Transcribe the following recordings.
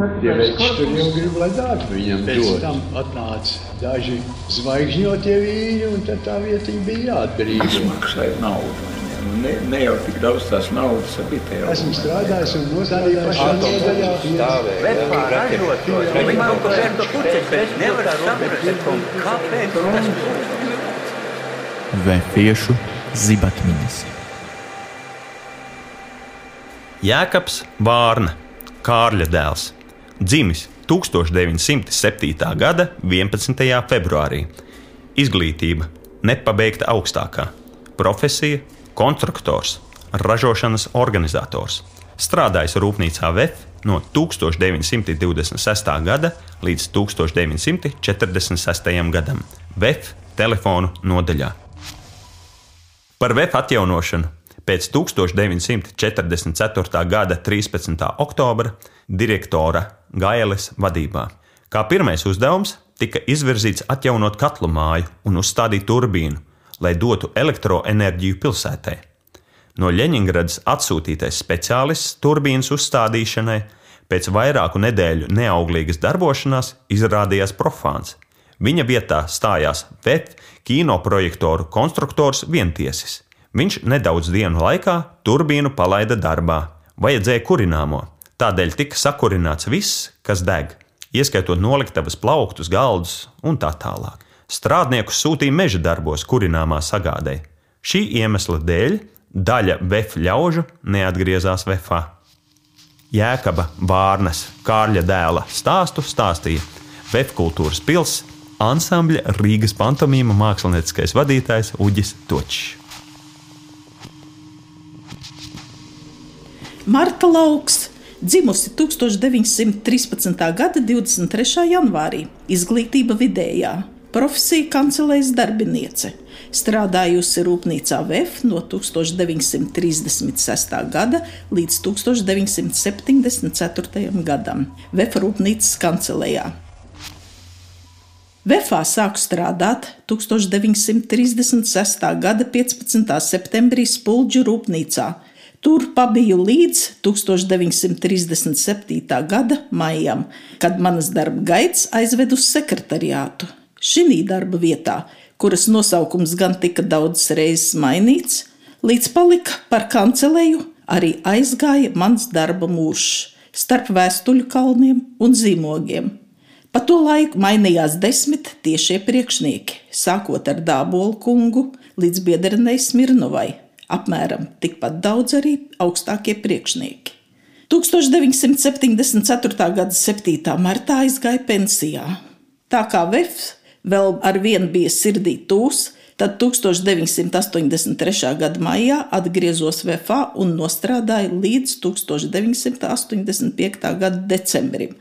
Tie veči tur jau grib, lai darbu viņam Pēc dod. tam atnāca daži zvaigžņotie vīri, un tad tā vieta bija jāatbrīvo. Tas maksāja naudu. Ne, ne jau tik daudz tās naudas bija tajā. Esmu strādājis un nodarbojis pašā nodaļā. Vefā ražotājs, viņi kaut ko vērto puķeļu, bet nevar saprast, kāpēc tas Vēfiešu zibatmiņas. Jēkabs Vārna, Kārļa dēls, dzimis 1907. gada 11. februārī. Izglītība nepabeigta augstākā, profesija konstruktors, ražošanas organizators. Strādājis rūpnīcā VF no 1926. gada līdz 1946. gadam VF telefonu nodaļā. Par VF atjaunošanu pēc 1944. gada 13. oktobra direktora Gailes vadībā. Kā pirmais uzdevums tika izvirzīts atjaunot katlu māju un uzstādīt turbīnu, lai dotu elektroenerģiju pilsētai. No Ļeņingradas atsūtītais speciālists turbīnas uzstādīšanai pēc vairāku nedēļu neauglīgas darbošanās izrādījās profāns. Viņa vietā stājās VF kinoprojektoru konstruktors Vientiesis. Viņš nedaudz dienu laikā turbīnu palaida darbā. Vajadzēja kurināmo, tādēļ tika sakurināts viss, kas deg, ieskaitot noliktavas plauktus, galdus un tā tālāk. Strādniekus sūtīja meža darbos, kurināmā sagādēji. Šī iemesla dēļ daļa VF ļaužu neatgriezās VFā. Jēkaba Vārnas Kārļa dēla stāstu stāstīja VF kultūras pilsēta ansambļa Rīgas pantomīma mākslinieckais vadītājs Uģis Točs. Marta Lauks, dzimusi 1913. gada 23. janvārī, izglītība vidējā, profesija kancelējas darbiniece, strādājusi rūpnīcā VF no 1936. gada līdz 1974. gadam VF rūpnīcas kancelējā. Vefā sāku strādāt 1936. gada 15. septembrī Spulģu rūpnīcā. Tur pabiju līdz 1937. gada maijam, kad manas darba gaitas aizved uz sekretariātu. Šī darba vietā, kuras nosaukums gan tika daudzas reizes mainīts, līdz palika par kanceleju, arī aizgāja mans darba mūžs starp vēstuļu kalniem un zīmogiem. Pa to laiku mainījās desmit tiešie priekšnieki, sākot ar Dābolu kungu līdz Biedrenei Smirnovai. Apmēram tikpat daudz arī augstākie priekšnieki. 1974. gada 7. martā aizgāja pensijā. Tā kā Vefs vēl ar vienu bija sirdī tūs, tad 1983. gada maijā atgriezos Vefā un nostrādāju līdz 1985. gada decembrim.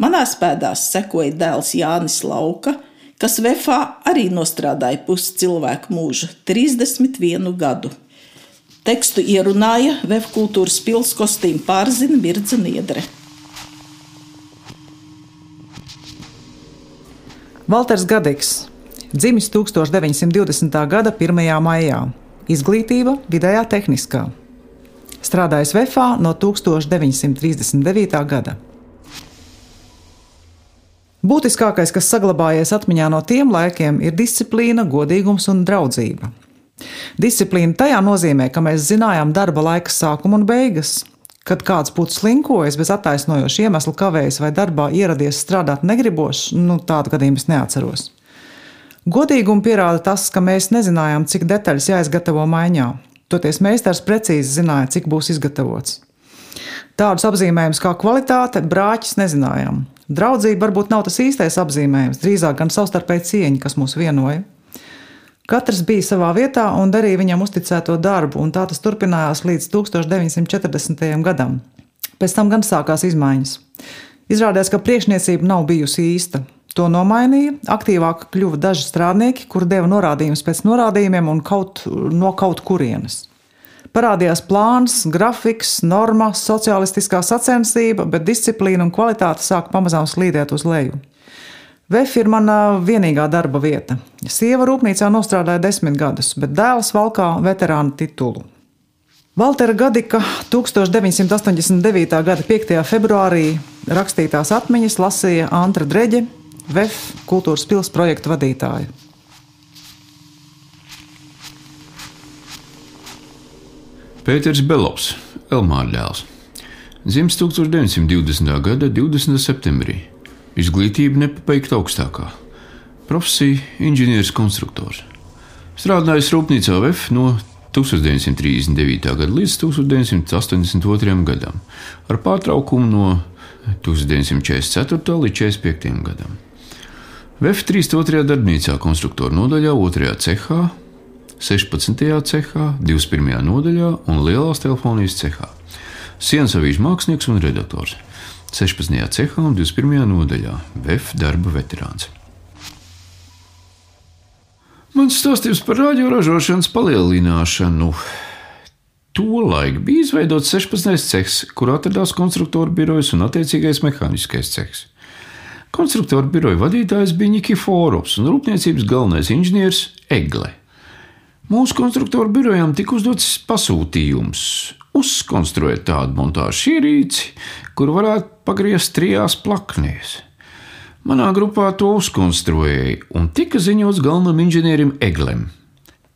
Manās pēdās sekoja dēls Jānis Lauka, kas Vefā arī nostrādāja pusi cilvēku mūžu - 31 gadu. Tekstu ierunāja Vēja kultūras pilsētas kostīm pārzina Mirza Niedre. Valters Gadiks, dzimis 1920. gada 1. maijā, izglītība vidējā tehniskā. Strādājis Vēfā no 1939. gada. Būtiskākais, kas saglabājies atmiņā no tiem laikiem, ir disciplīna, godīgums un draudzība. Disciplīna tajā nozīmē, ka mēs zinājām darba laika sākumu un beigas. Kad kāds būtu slinkojis, bez attaisnojoša iemesla kavējis vai darbā ieradies strādāt negribošs, nu, tādu gadījumu es neatceros. Godīgumu pierāda tas, ka mēs nezinājām, cik detaļas jāizgatavo maiņā. Toties meistars precīzi zināja, cik būs izgatavots. Tādus apzīmējumus kā kvalitāte, brāķis nezinājām. Draudzība varbūt nav tas īstais apzīmējums, drīzāk gan savstarpēji cieņa, kas mūs vienoja. Katrs bija savā vietā un darīja viņam uzticēto darbu, un tā tas turpinājās līdz 1940. gadam. Pēc tam gan sākās izmaiņas. Izrādījās, ka priekšniecība nav bijusi īsta. To nomainīja, aktīvāk kļuva daži strādnieki, kuri deva norādījumus pēc norādījumiem un kaut, no kaut kurienes. Parādījās plāns, grafiks, norma, sociālistiskā sacensība, bet disciplīna un kvalitāte sāka pamazām slīdēt uz leju. VF ir mana vienīgā darba vieta. Sieva rūpnīcā nostrādāja desmit gadus, bet dēls valkā veterāna titulu. Valtera Gadika 1989. gada 5. februārī Rakstītās atmiņas lasīja Antra Dreģe, VF kultūras pils projekta vadītāja. Pēters Belovs, Elmāra dēls. Dzimis 1920. gada 20. septembrī. Izglītība nepabeigta augstākā. Profesija - inženieris konstruktors. Strādājis Rūpnīcā VF no 1939. gada līdz 1982. gadam, ar pārtraukumu no 1944. līdz 1945. gadam. VF 32. darbnīcā konstruktoru nodaļā 2. cehā 16. cehā, 21. nodaļā un lielās telefonijas cehā. Sienas avīžu mākslinieks un redaktors. 16. cehā un 21. nodaļā VF darba veterāns. Mans stāstījums par radioražošanas palielināšanu. Tolaik bija izveidots 16. cehs, kur atradās konstruktoru birojas un attiecīgais mehāniskais cehs. Konstruktoru biroja vadītājs bija Nikiforovs un rūpniecības galvenais inženieris Egle. Mūsu konstruktoru birojām tika uzdots pasūtījums uzkonstruēt tādu montāžu ierīci, kuru varētu pagriezt trijās plaknēs. Manā grupā to uzkonstruēja un tika ziņots galvenam inženierim Eglem.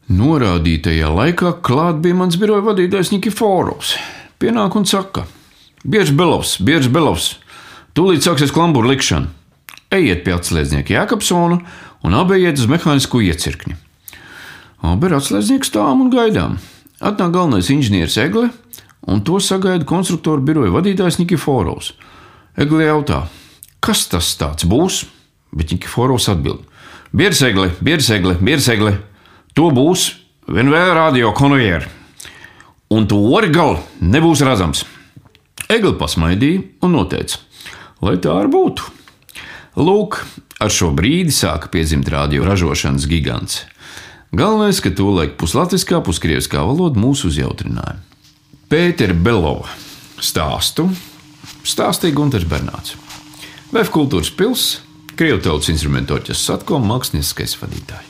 Norādītajā laikā klāt bija mans biroja vadītājs Nikiforovs. Pienāk un saka: Bieži Belovs, Bieži Belovs, tūlīt sāksies klamburu likšana. Ejiet pie atslēdznieka Jēkabsona un abejiet uz mehānisko iecirkņu. Abi ir atslēdznieks tām un gaidām. Atnāk galvenais inženieris Egle, un to sagaida konstruktoru biroja vadītājs Nikiforovs. Egle jautā, kas tas būs, bet Nikiforovs atbild: Biersegle, biersegle, biersegle, to būs vien vēl radio konvejeri, un to otru galu nebūs redzams. Egle pasmaidīja un noteica, lai tā arī būtu. Lūk, ar šo brīdi sāka piedzimt radio ražošanas gigants. Galvenais, ka tolaik puslatviskā, puskrieviskā valoda mūs uzjautrināja. Pētera Belova stāstu stāstīja Gunārs Bernāts. Vēf kultūras pils, Krievijas tautas instrumentu orķestras satkom mākslinieckais vadītājs.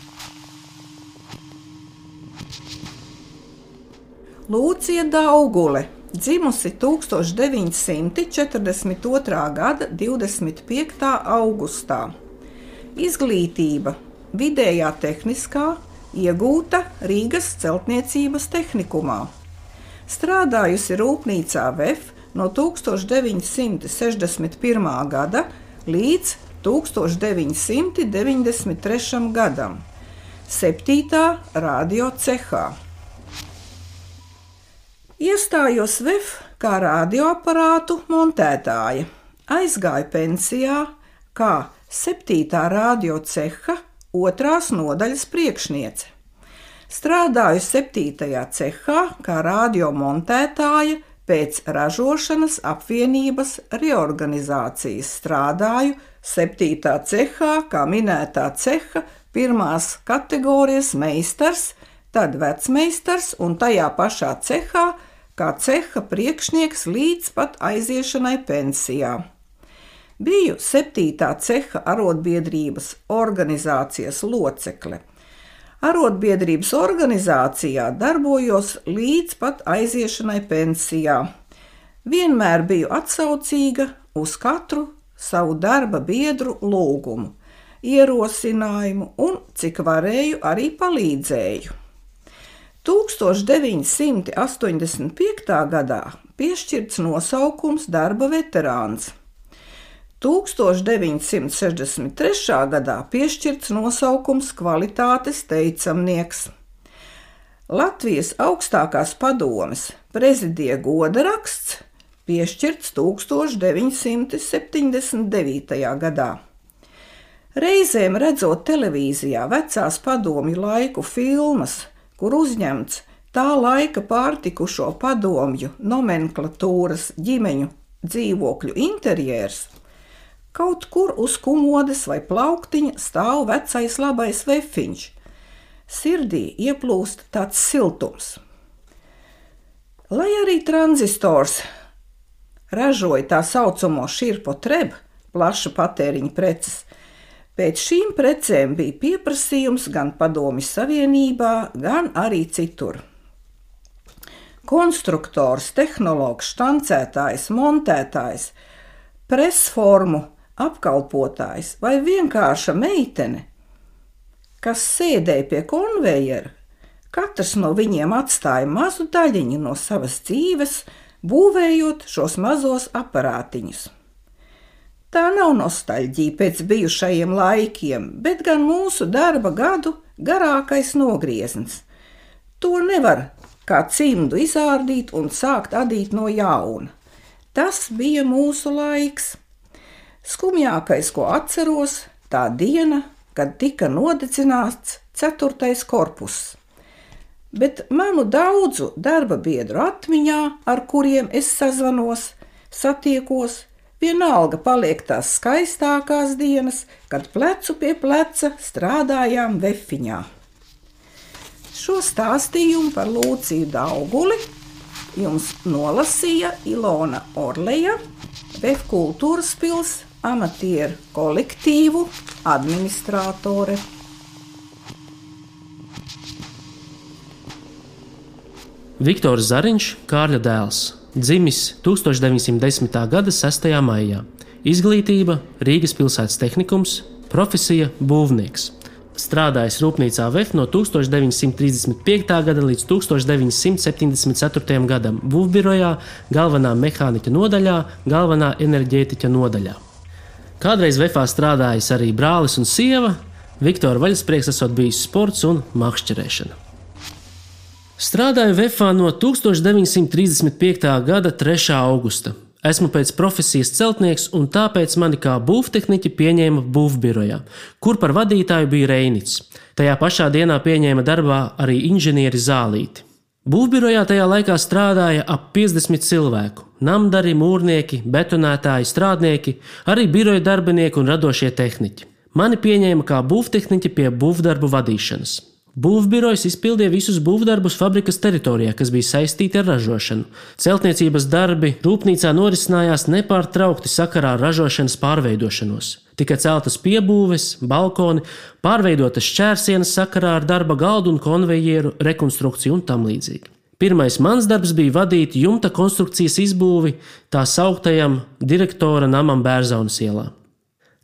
Lūcija Daugule, dzimusi 1942. gada 25. augustā. Izglītība vidējā tehniskā, iegūta Rīgas celtniecības tehnikumā. Strādājusi rūpnīcā VF no 1961. gada līdz 1993. gadam, 7. radio cehā. Iestājos VF kā radioaparātu montētāja, aizgāju pensijā kā 7. radio ceha otrās nodaļas priekšniece. Strādāju 7. cehā kā radiomontētāja pēc ražošanas apvienības reorganizācijas. Strādāju 7. cehā kā minētā ceha pirmās kategorijas meistars, tad vecmeistars un tajā pašā cehā kā ceha priekšnieks līdz pat aiziešanai pensijā. Biju 7. ceha arotbiedrības organizācijas locekle. Arotbiedrības organizācijā darbojos līdz pat aiziešanai pensijā. Vienmēr biju atsaucīga uz katru savu darba biedru lūgumu, ierosinājumu un, cik varēju, arī palīdzēju. 1985. gadā piešķirts nosaukums darba veterāns. 1963. gadā piešķirts nosaukums kvalitātes teicamnieks. Latvijas augstākās padomes prezidija goda raksts piešķirts 1979. gadā. Reizēm redzot televīzijā vecās padomju laiku filmas, kur uzņemts tā laika pārtikušo padomju nomenklatūras ģimeņu dzīvokļu interjers, Kaut kur uz komodes vai plauktiņa stāv vecais labais vefiņš. Sirdī ieplūst tāds siltums. Lai arī tranzistors ražoja tā saucamo šurpo trebu, plaša patēriņa preces, pēc šīm precēm bija pieprasījums gan Padomju Savienībā, gan arī citur. Konstruktors, tehnologs, štancētājs, montētājs presformu apkalpotājs vai vienkārša meitene, kas sēdēja pie konvejera, katrs no viņiem atstāja mazu daļiņu no savas dzīves, būvējot šos mazos aparātiņus. Tā nav nostalģija pēc bijušajiem laikiem, bet gan mūsu darba gadu garākais nogrieznis. To nevar kā cimdu izārdīt un sākt adīt no jauna. Tas bija mūsu laiks. Skumjākais, ko atceros, tā diena, kad tika nodedzināts ceturtais korpus. Bet manu daudzu darba biedru atmiņā, ar kuriem es sazvanos, satiekos, vienalga paliek tās skaistākās dienas, kad plecu pie pleca strādājām vefiņā. Šo stāstījumu par Lūciju Dauguli jums nolasīja Ilona Orleja, Vefkultūras pils amatieru kolektīvu administratore. Viktors Zariņš, Kārļa dēls, dzimis 1910. gada 6. maijā. Izglītība Rīgas pilsētas tehnikums, profesija būvnieks. Strādājis rūpnīcā VF no 1935. gada līdz 1974. gadam, būvbirojā, galvenā mehāniķa nodaļā, galvenā enerģētiķa nodaļā. Kādreiz VF strādājis arī brālis un sieva. Viktora vaļasprieks esot bijis sports un makšķerēšana. Strādāju VF no 1935. gada 3. augusta. Esmu pēc profesijas celtnieks, un tāpēc mani kā būvtehniķi pieņēma būvbirojā, kur par vadītāju bija Reinits. Tajā pašā dienā pieņēma darbā arī inženieri Zālīti. Būvbirojā tajā laikā strādāja ap 50 cilvēku - namdari, mūrnieki, betonētāji, strādnieki, arī biroja darbinieki un radošie tehniķi. Mani pieņēma kā būvtehniķi pie būvdarbu vadīšanas. Būvbirojs izpildīja visus būvdarbus fabrikas teritorijā, kas bija saistīti ar ražošanu. Celtniecības darbi rūpnīcā norisinājās nepārtraukti sakarā ar ražošanas pārveidošanos. Tika celtas piebūves, balkoni, pārveidotas šķērsienas sakarā ar darba galdu un konvejeru rekonstrukciju un tam līdzīgi. Pirmais mans darbs bija vadīt jumta konstrukcijas izbūvi tā sauktajam direktora namam Bērzaunas ielā.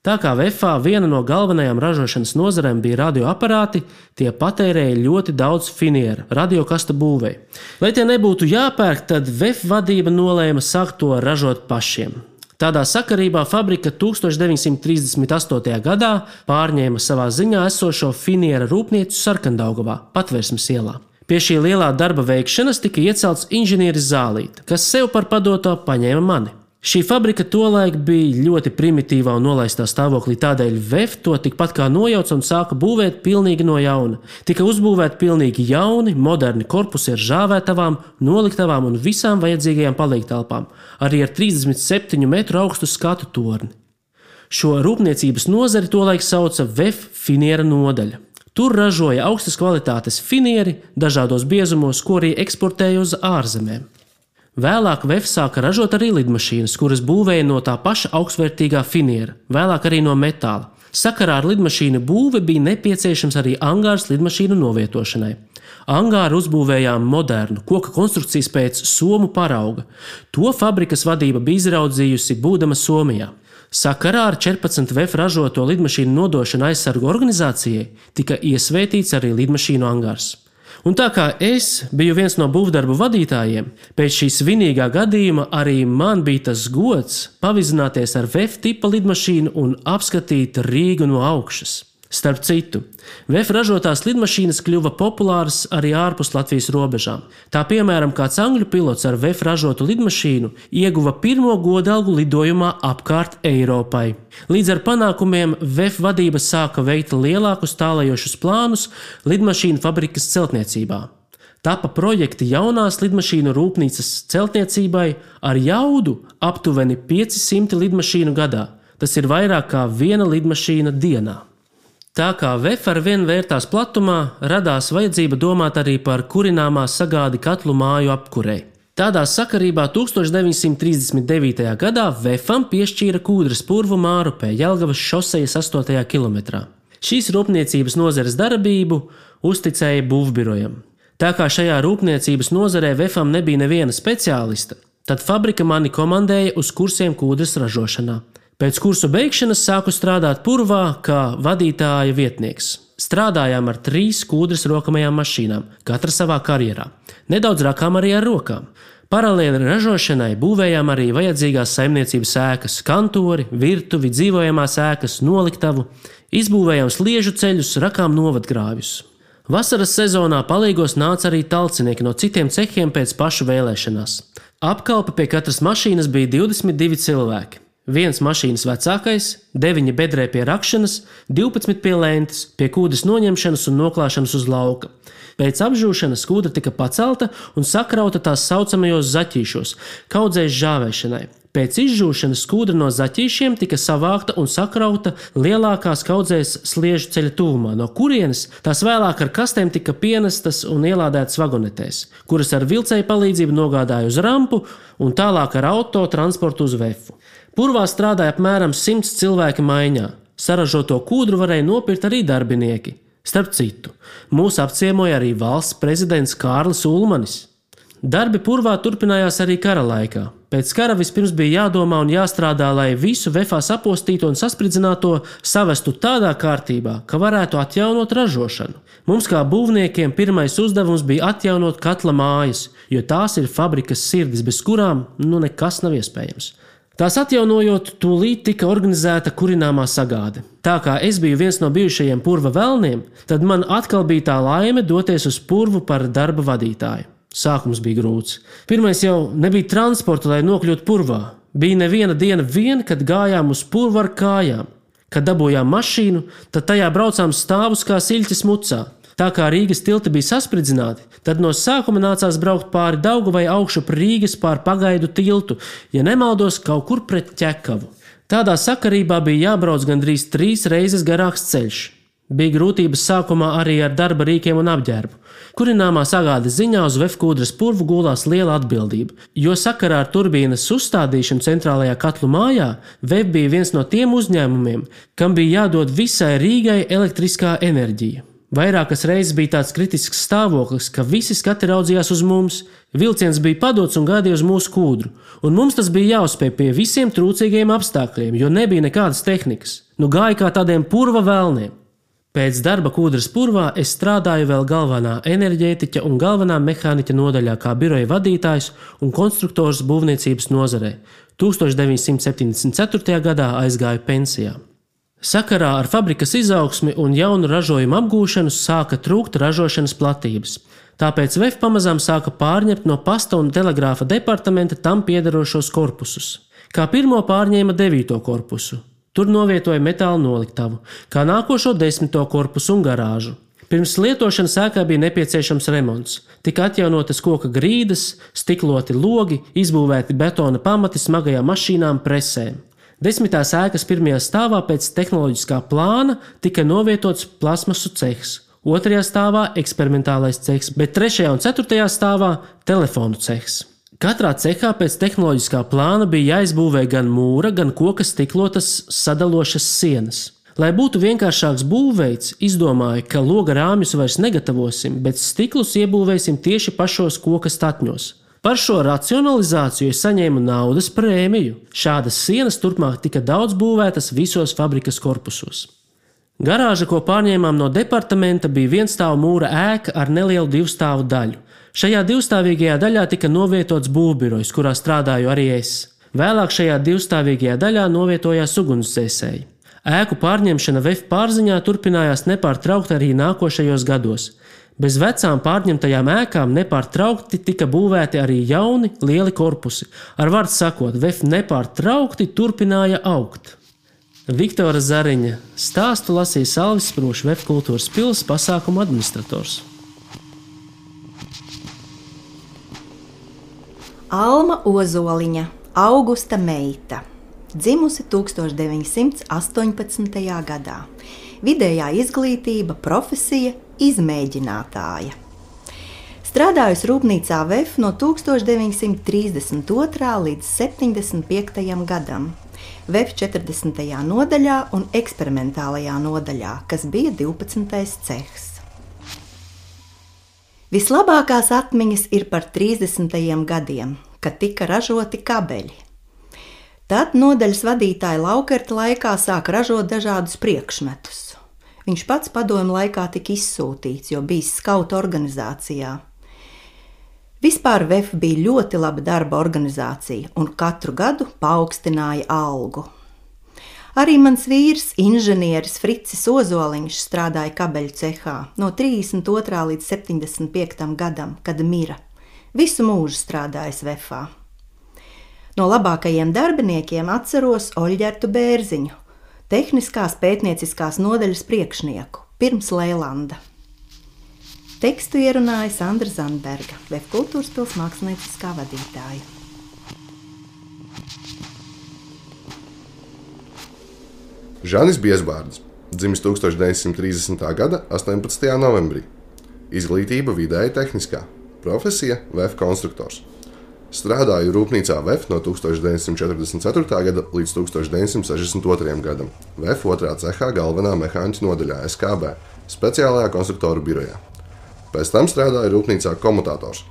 Tā kā VFā viena no galvenajām ražošanas nozarēm bija radioaparāti, tie patērēja ļoti daudz finieru radiokasta būvē. Lai tie nebūtu jāpērk, tad VF vadība nolēma sākt to ražot pašiem. Tādā sakarībā fabrika 1938. gadā pārņēma savā ziņā esošo finiera rūpnīcu Sarkandaugavā, patvērsmes ielā. Pie šī lielā darba veikšanas tika iecelts inženieris Zālīte, kas sev par padoto paņēma mani. Šī fabrika tolaik bija ļoti primitīvā un nolaistā stāvoklī, tādēļ VF to tikpat kā nojauca un sāka būvēt pilnīgi no jauna. Tika uzbūvēti pilnīgi jauni, moderni korpusi ar žāvētavām, noliktavām un visām vajadzīgajām palīgtelpām, arī ar 37 metru augstu skatu torni. Šo rūpniecības nozari tolaik sauca VF finiera nodaļa. Tur ražoja augstas kvalitātes finieri dažādos biezumos, ko arī eksportēja uz ārzemēm. Vēlāk VF sāka ražot arī lidmašīnas, kuras būvēja no tā paša augstvērtīgā finiera, vēlāk arī no metāla. Sakarā ar lidmašīnu būvi bija nepieciešams arī angārs lidmašīnu novietošanai. Angāru uzbūvējām modernu, koka konstrukcijas pēc somu parauga. To fabrikas vadība bija izraudzījusi būdama Somijā. Sakarā ar 14 VF ražoto lidmašīnu nodošanu aizsargu organizācijai tika iesvētīts arī lidmašīnu angārs. Un tā kā es biju viens no būvdarbu vadītājiem, pēc šī svinīgā gadījuma arī man bija tas gods pavizināties ar VF tipa lidmašīnu un apskatīt Rīgu no augšas. Starp citu, VF ražotās lidmašīnas kļuva populāras arī ārpus Latvijas robežām. Tā piemēram, kāds angļu pilots ar VF ražotu lidmašīnu ieguva pirmo godalgu lidojumā apkārt Eiropai. Līdz ar panākumiem VF vadība sāka veikt lielākus tālajošus plānus lidmašīnu fabrikas celtniecībā. Tapa projekti jaunās lidmašīnu rūpnīcas celtniecībai ar jaudu aptuveni 500 lidmašīnu gadā. Tas ir vairāk kā viena lidmašīna dienā. Tā kā VF ar vien vērtās platumā, radās vajadzība domāt arī par kurināmā sagādi katlu māju apkurei. Tādā sakarībā 1939. gadā VFam piešķīra kūdras purvu Mārupē, Jelgavas šosejas 8. kilometrā. Šīs rūpniecības nozares darbību uzticēja būvbirojam. Tā kā šajā rūpniecības nozarē VFam nebija neviena speciālista, Tad fabrika mani komandēja uz kursiem kūdras ražošanā. Pēc kursu beigšanas sāku strādāt purvā kā vadītāja vietnieks. Strādājām ar trīs kūdras rokamajām mašīnām, katra savā karjerā. Nedaudz rakām arī ar rokām. Paralēli ražošanai būvējām arī vajadzīgās saimniecības ēkas, kantori, virtuvi, dzīvojamās ēkas, noliktavu, izbūvējām sliežu ceļus, rakām novadgrāvjus. Vasaras sezonā palīgos nāca arī talcinieki no citiem cehiem pēc pašu vēlēšanās. Apkalpe pie katras mašīnas bija 22 cilvēki. Viens mašīnas vecākais, 9 bedrē pie rakšanas, 12 pie lentes, pie kūdas noņemšanas un noklāšanas uz lauka. Pēc apžūšanas kūda tika pacelta un sakrauta tās saucamajos zaķīšos, kaudzēs žāvēšanai. Pēc izžūšanas skudra no zaķīšiem tika savākta un sakrauta lielākās kaudzēs sliežu ceļa tuvumā, no kurienes tās vēlāk ar kastēm tika pienestas un ielādētas vagonetēs, kuras ar vilcēju palīdzību nogādāja uz rampu un tālāk ar auto transportu uz vefu. Purvā strādāja apmēram 100 cilvēki maiņā. Saražoto kūdru varēja nopirkt arī darbinieki. Starp citu, mūs apciemoja arī valsts prezidents Kārlis Ulmanis. Darbi purvā turpinājās arī kara laikā. Pēc kara vispirms bija jādomā un jāstrādā, lai visu vefā sapostīto un saspridzināto savestu tādā kārtībā, ka varētu atjaunot ražošanu. Mums, kā būvniekiem, pirmais uzdevums bija atjaunot katla mājas, jo tās ir fabrikas sirdis, bez kurām nu nekas nav iespējams. Tās atjaunojot, tūlīt tika organizēta kurināmā sagāde. Tā kā es biju viens no bijušajiem purva vēlniem, tad man atkal bija tā laime doties uz purvu par darba vadītāju. Sākums bija grūts. Pirmais jau nebija transporta, lai nokļūtu purvā. Bija neviena diena, vien, kad gājām uz purvu ar kājām. Kad dabūjām mašīnu, tad tajā braucām stāvus kā siļķis mucā. Tā kā Rīgas tilti bija saspridzināti, tad no sākuma nācās braukt pāri Daugu vai augšu par Rīgas pāri pagaidu tiltu, ja nemaldos, kaut kur pret ķekavu. Tādā sakarībā bija jābrauc gandrīz trīs reizes garāks ceļš. Bija grūtības sākumā arī ar darba rīkiem un apģērbu. Kurināmā sagādes ziņā uz vefkūdras purvu gulās liela atbildība, jo sakarā ar turbīnas uzstādīšanu centrālajā katlu mājā VEF bija viens no tiem uzņēmumiem, kam bija jādod visai Rīgai elektriskā enerģija. Vairākas reizes bija tāds kritisks stāvoklis, ka visi skati raudzījās uz mums, vilciens bija padots un gaidīja uz mūsu kūdru, un mums tas bija jāuzspēj pie visiem trūcīgiem apstākļiem, jo nebija nekādas tehnikas. Nu gāja kā tādiem purva vēlniem. Pēc darba kūdras purvā es strādāju vēl galvenā enerģētiķa un galvenā mehāniķa nodaļā kā biroja vadītājs un konstruktors būvniecības nozarē. 1974. gadā aizgāju pensijā. Sakarā ar fabrikas izaugsmi un jaunu ražojumu apgūšanu sāka trūkt ražošanas platības. Tāpēc VF pamazām sāka pārņemt no pasta un telegrāfa departamenta tam piederošos korpusus. Kā pirmo pārņēma 9. korpusu, tur novietoja metāla noliktavu, kā nākošo 10. korpusu un garāžu. Pirms lietošanas ēkā bija nepieciešams remonts. Tika atjaunotas koka grīdas, stikloti logi, izbūvēti betona pamati smagajām mašīnām, presēm. Desmitās ēkas pirmajā stāvā pēc tehnoloģiskā plāna tika novietots plasmasu cehs, otrajā stāvā eksperimentālais cehs, bet trešajā un ceturtajā stāvā telefonu cehs. Katrā cehā pēc tehnoloģiskā plāna bija jāizbūvē gan mūra, gan koka stiklotas sadalošas sienas. Lai būtu vienkāršāks būvveids, izdomāju, ka loga rāmjus vairs negatavosim, bet stiklus iebūvēsim tieši pašos koka statņos. Par šo racionalizāciju es saņēmu naudas prēmiju. Šādas sienas turpmāk tika daudz būvētas visos fabrikas korpusos. Garāža, ko pārņēmām no departamenta, bija vienstāvu mūra ēka ar nelielu divstāvu daļu. Šajā divstāvīgajā daļā tika novietots būvbirojs, kurā strādāju arī es. Vēlāk šajā divstāvīgajā daļā novietojās ugunsdzēsēji. Ēku pārņemšana VF pārziņā turpinājās nepārtraukti arī nākošajos gados. Bez vecām pārņemtajām ēkām nepārtraukti tika būvēti arī jauni, lieli korpusi. Ar vārdu sakot, VF nepārtraukti turpināja augt. Viktora Zariņa stāstu lasīja Salvis Sprūšs, VF kultūras pilsētas pasākumu administrators. Alma Ozoliņa, Augusta meita, dzimusi 1918. gadā. Vidējā izglītība, profesija izmēģinātāja. Strādājusi rūpnīcā VF no 1932. līdz 75. gadam, VF 40. nodaļā un eksperimentālajā nodaļā, kas bija 12. cehs. Vislabākās atmiņas ir par 30. gadiem, kad tika ražoti kabeļi. Tad nodaļas vadītāja Laukerta laikā sāka ražot dažādus priekšmetus. Viņš pats padomu laikā tika izsūtīts, jo bija skauta organizācijā. Vispār VF bija ļoti laba darba organizācija un katru gadu paaugstināja algu. Arī mans vīrs, inženieris Fricis Ozoliņš, strādāja kabeļu cehā no 32. līdz 75. gadam, kad mira. Visu mūžu strādājis VFā. No labākajiem darbiniekiem atceros Oļģertu Bērziņu, tehniskās pētnieciskās nodaļas priekšnieku, pirms Lēlanda. Tekstu ierunāja Sandra Zandberga, Vēf kultūras pils mākslinieckā vadītāja. Žanis Biesbārds, dzimis 1930. gada 18. novembrī. Izglītība vidēji tehniskā, profesija VF konstruktors. Strādāju rūpnīcā VF no 1944. gada līdz 1962. gadam. VF otrā cehā galvenā mehāniķa nodaļā SKB, speciālajā konstruktoru birojā. Pēc tam strādāju rūpnīcā komutators.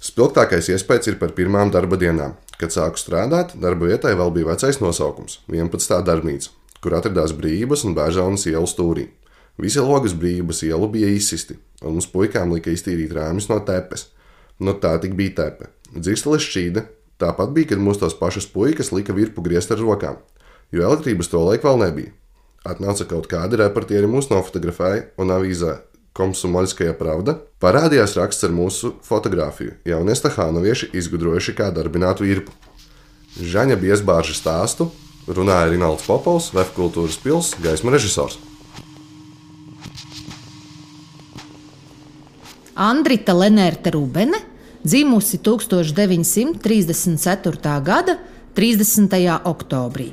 Spilgtākais iespējas ir par pirmām darba dienām. Kad sāku strādāt, darba vietai vēl bija vecais nosaukums - 11. darbnīca, kur atradās brīvības un bērnaunas ielas stūrī. Visi logas brīvības ielu bija izsisti, un mums puikām lika iztīrīt rāmis no tepes. Nu, tā tik bija tepe. Dzirsteles šķīda. Tāpat bija, kad mūsu tos pašus puikas lika virpu griezt ar rokām, jo elektrības to laik vēl nebija. Atnāca kaut kādi reportieri mūs nofotografēja un avīzē Komsomolskajā pravda parādījās raksts ar mūsu fotografiju. Jaunie stahānovieši izgudrojuši, kā darbināt virpu. Žaņa biezbārža stāstu runāja Rinalds Popovs, Vēf kultūras pils, gaisma režisors. Andrita Lenērta Rubene, dzimusi 1934. gada 30. oktobrī.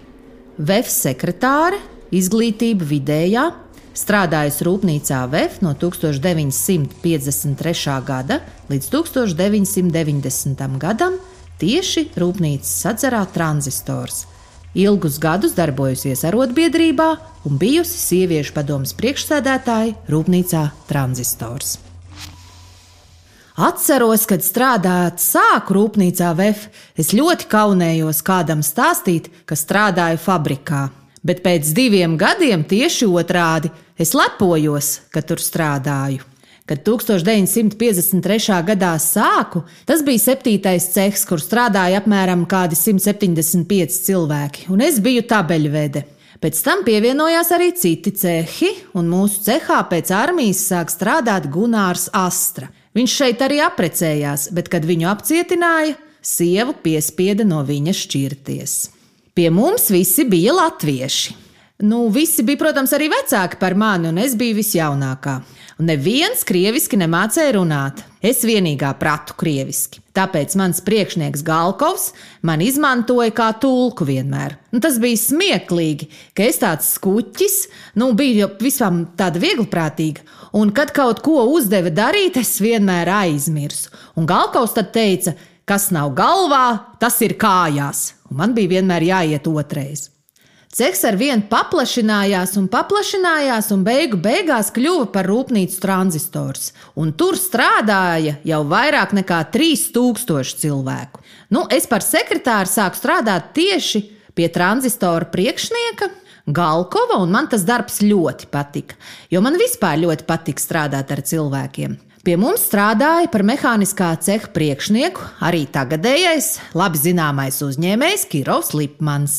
VF sekretāre, izglītība vidējā, strādājusi rūpnīcā VF no 1953. gada līdz 1990. gadam, tieši rūpnīcas sadzarā tranzistors. Ilgus gadus darbojusies arotbiedrībā un bijusi sieviešu padomas priekšsēdētāja rūpnīcā Tranzistors. Atceros, kad strādājot sāku rūpnīcā VF, es ļoti kaunējos kādam stāstīt, ka strādāju fabrikā. Bet pēc diviem gadiem tieši otrādi es lepojos, ka tur strādāju. Kad 1953. gadā sāku, tas bija septītais cehs, kur strādāja apmēram 175 cilvēki, un es biju tabeļvede. Pēc tam pievienojās arī citi cehi, un mūsu cehā pēc armijas sāk strādāt Gunārs Astra. Viņš šeit arī apprecējās, bet, kad viņu apcietināja, sievu piespieda no viņa šķirties. Pie mums visi bija latvieši. Nu, visi bija, protams, arī vecāki par mani, un es biju visjaunākā. Un neviens krieviski nemācīja runāt. Es vienīgā pratu krieviski. Tāpēc mans priekšnieks Galkovs man izmantoja kā tulku vienmēr. Un tas bija smieklīgi, ka es tāds skuķis, nu, biju visam tāda vieglprātīga, un kad kaut ko uzdeva darīt, es vienmēr aizmirsu. Un Galkovs tad teica, kas nav galvā, tas ir kājās, un man bija vienmēr jāiet otrais. Ceks ar vienu paplašinājās un paplašinājās, un beigu beigās kļuva par rūpnīcu tranzistors. Un tur strādāja jau vairāk nekā 3000 cilvēku. Nu, es par sekretāru sāku strādāt tieši pie tranzistora priekšnieka. Galkova, un man tas darbs ļoti patika, jo man vispār ļoti patīk strādāt ar cilvēkiem. Pie mums strādāja par mehāniskā ceha priekšnieku arī tagadējais, labi zināmais uzņēmējs Kirovs Lipmans.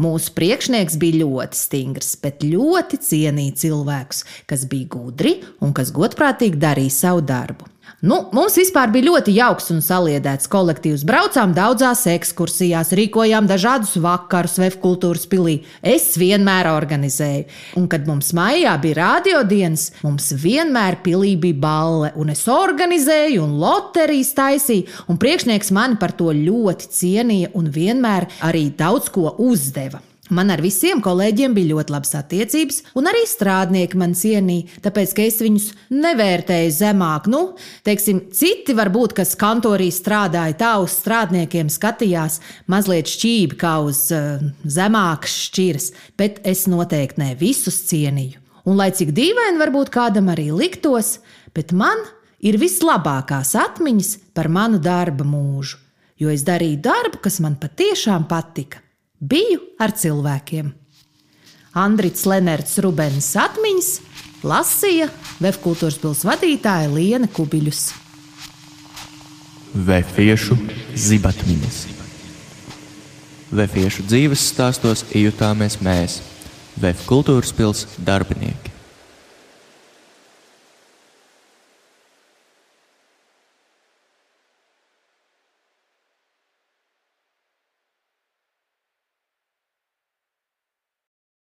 Mūsu priekšnieks bija ļoti stingrs, bet ļoti cienīja cilvēkus, kas bija gudri un kas godprātīgi darīja savu darbu. Nu, mums vispār bija ļoti jauks un saliedēts kolektīvs. Braucām daudzās ekskursijās, rīkojām dažādus vakarus, vefkultūras pilī. Es vienmēr organizēju. Un, kad mums maijā bija radiodienas, mums vienmēr pilī bija balle. Un es organizēju, un loterijas taisīju, un priekšnieks mani par to ļoti cienīja un vienmēr arī daudz ko uzdeva. Man ar visiem kolēģiem bija ļoti labas attiecības, un arī strādnieki man cienīja, tāpēc ka es viņus nevērtēju zemāk. Nu, teiksim, citi varbūt, kas kantorī strādāja, tā uz strādniekiem skatījās mazliet šķīvi kā uz uh, zemākas šķiras, bet es noteikti ne visus cienīju. Un lai cik dīvaini varbūt kādam arī liktos, bet man ir vislabākās atmiņas par manu darba mūžu, jo es darīju darbu, kas man patiešām patika. Biju ar cilvēkiem. Andrits Lenerts Rubens atmiņas lasīja Vefkultūras pilsētas vadītāja Liena Kubiļus. Vēfiešu zibatmiņas. Vēfiešu dzīves stāstos iejutāmies mēs, Vēf kultūras pilsētas darbinieki.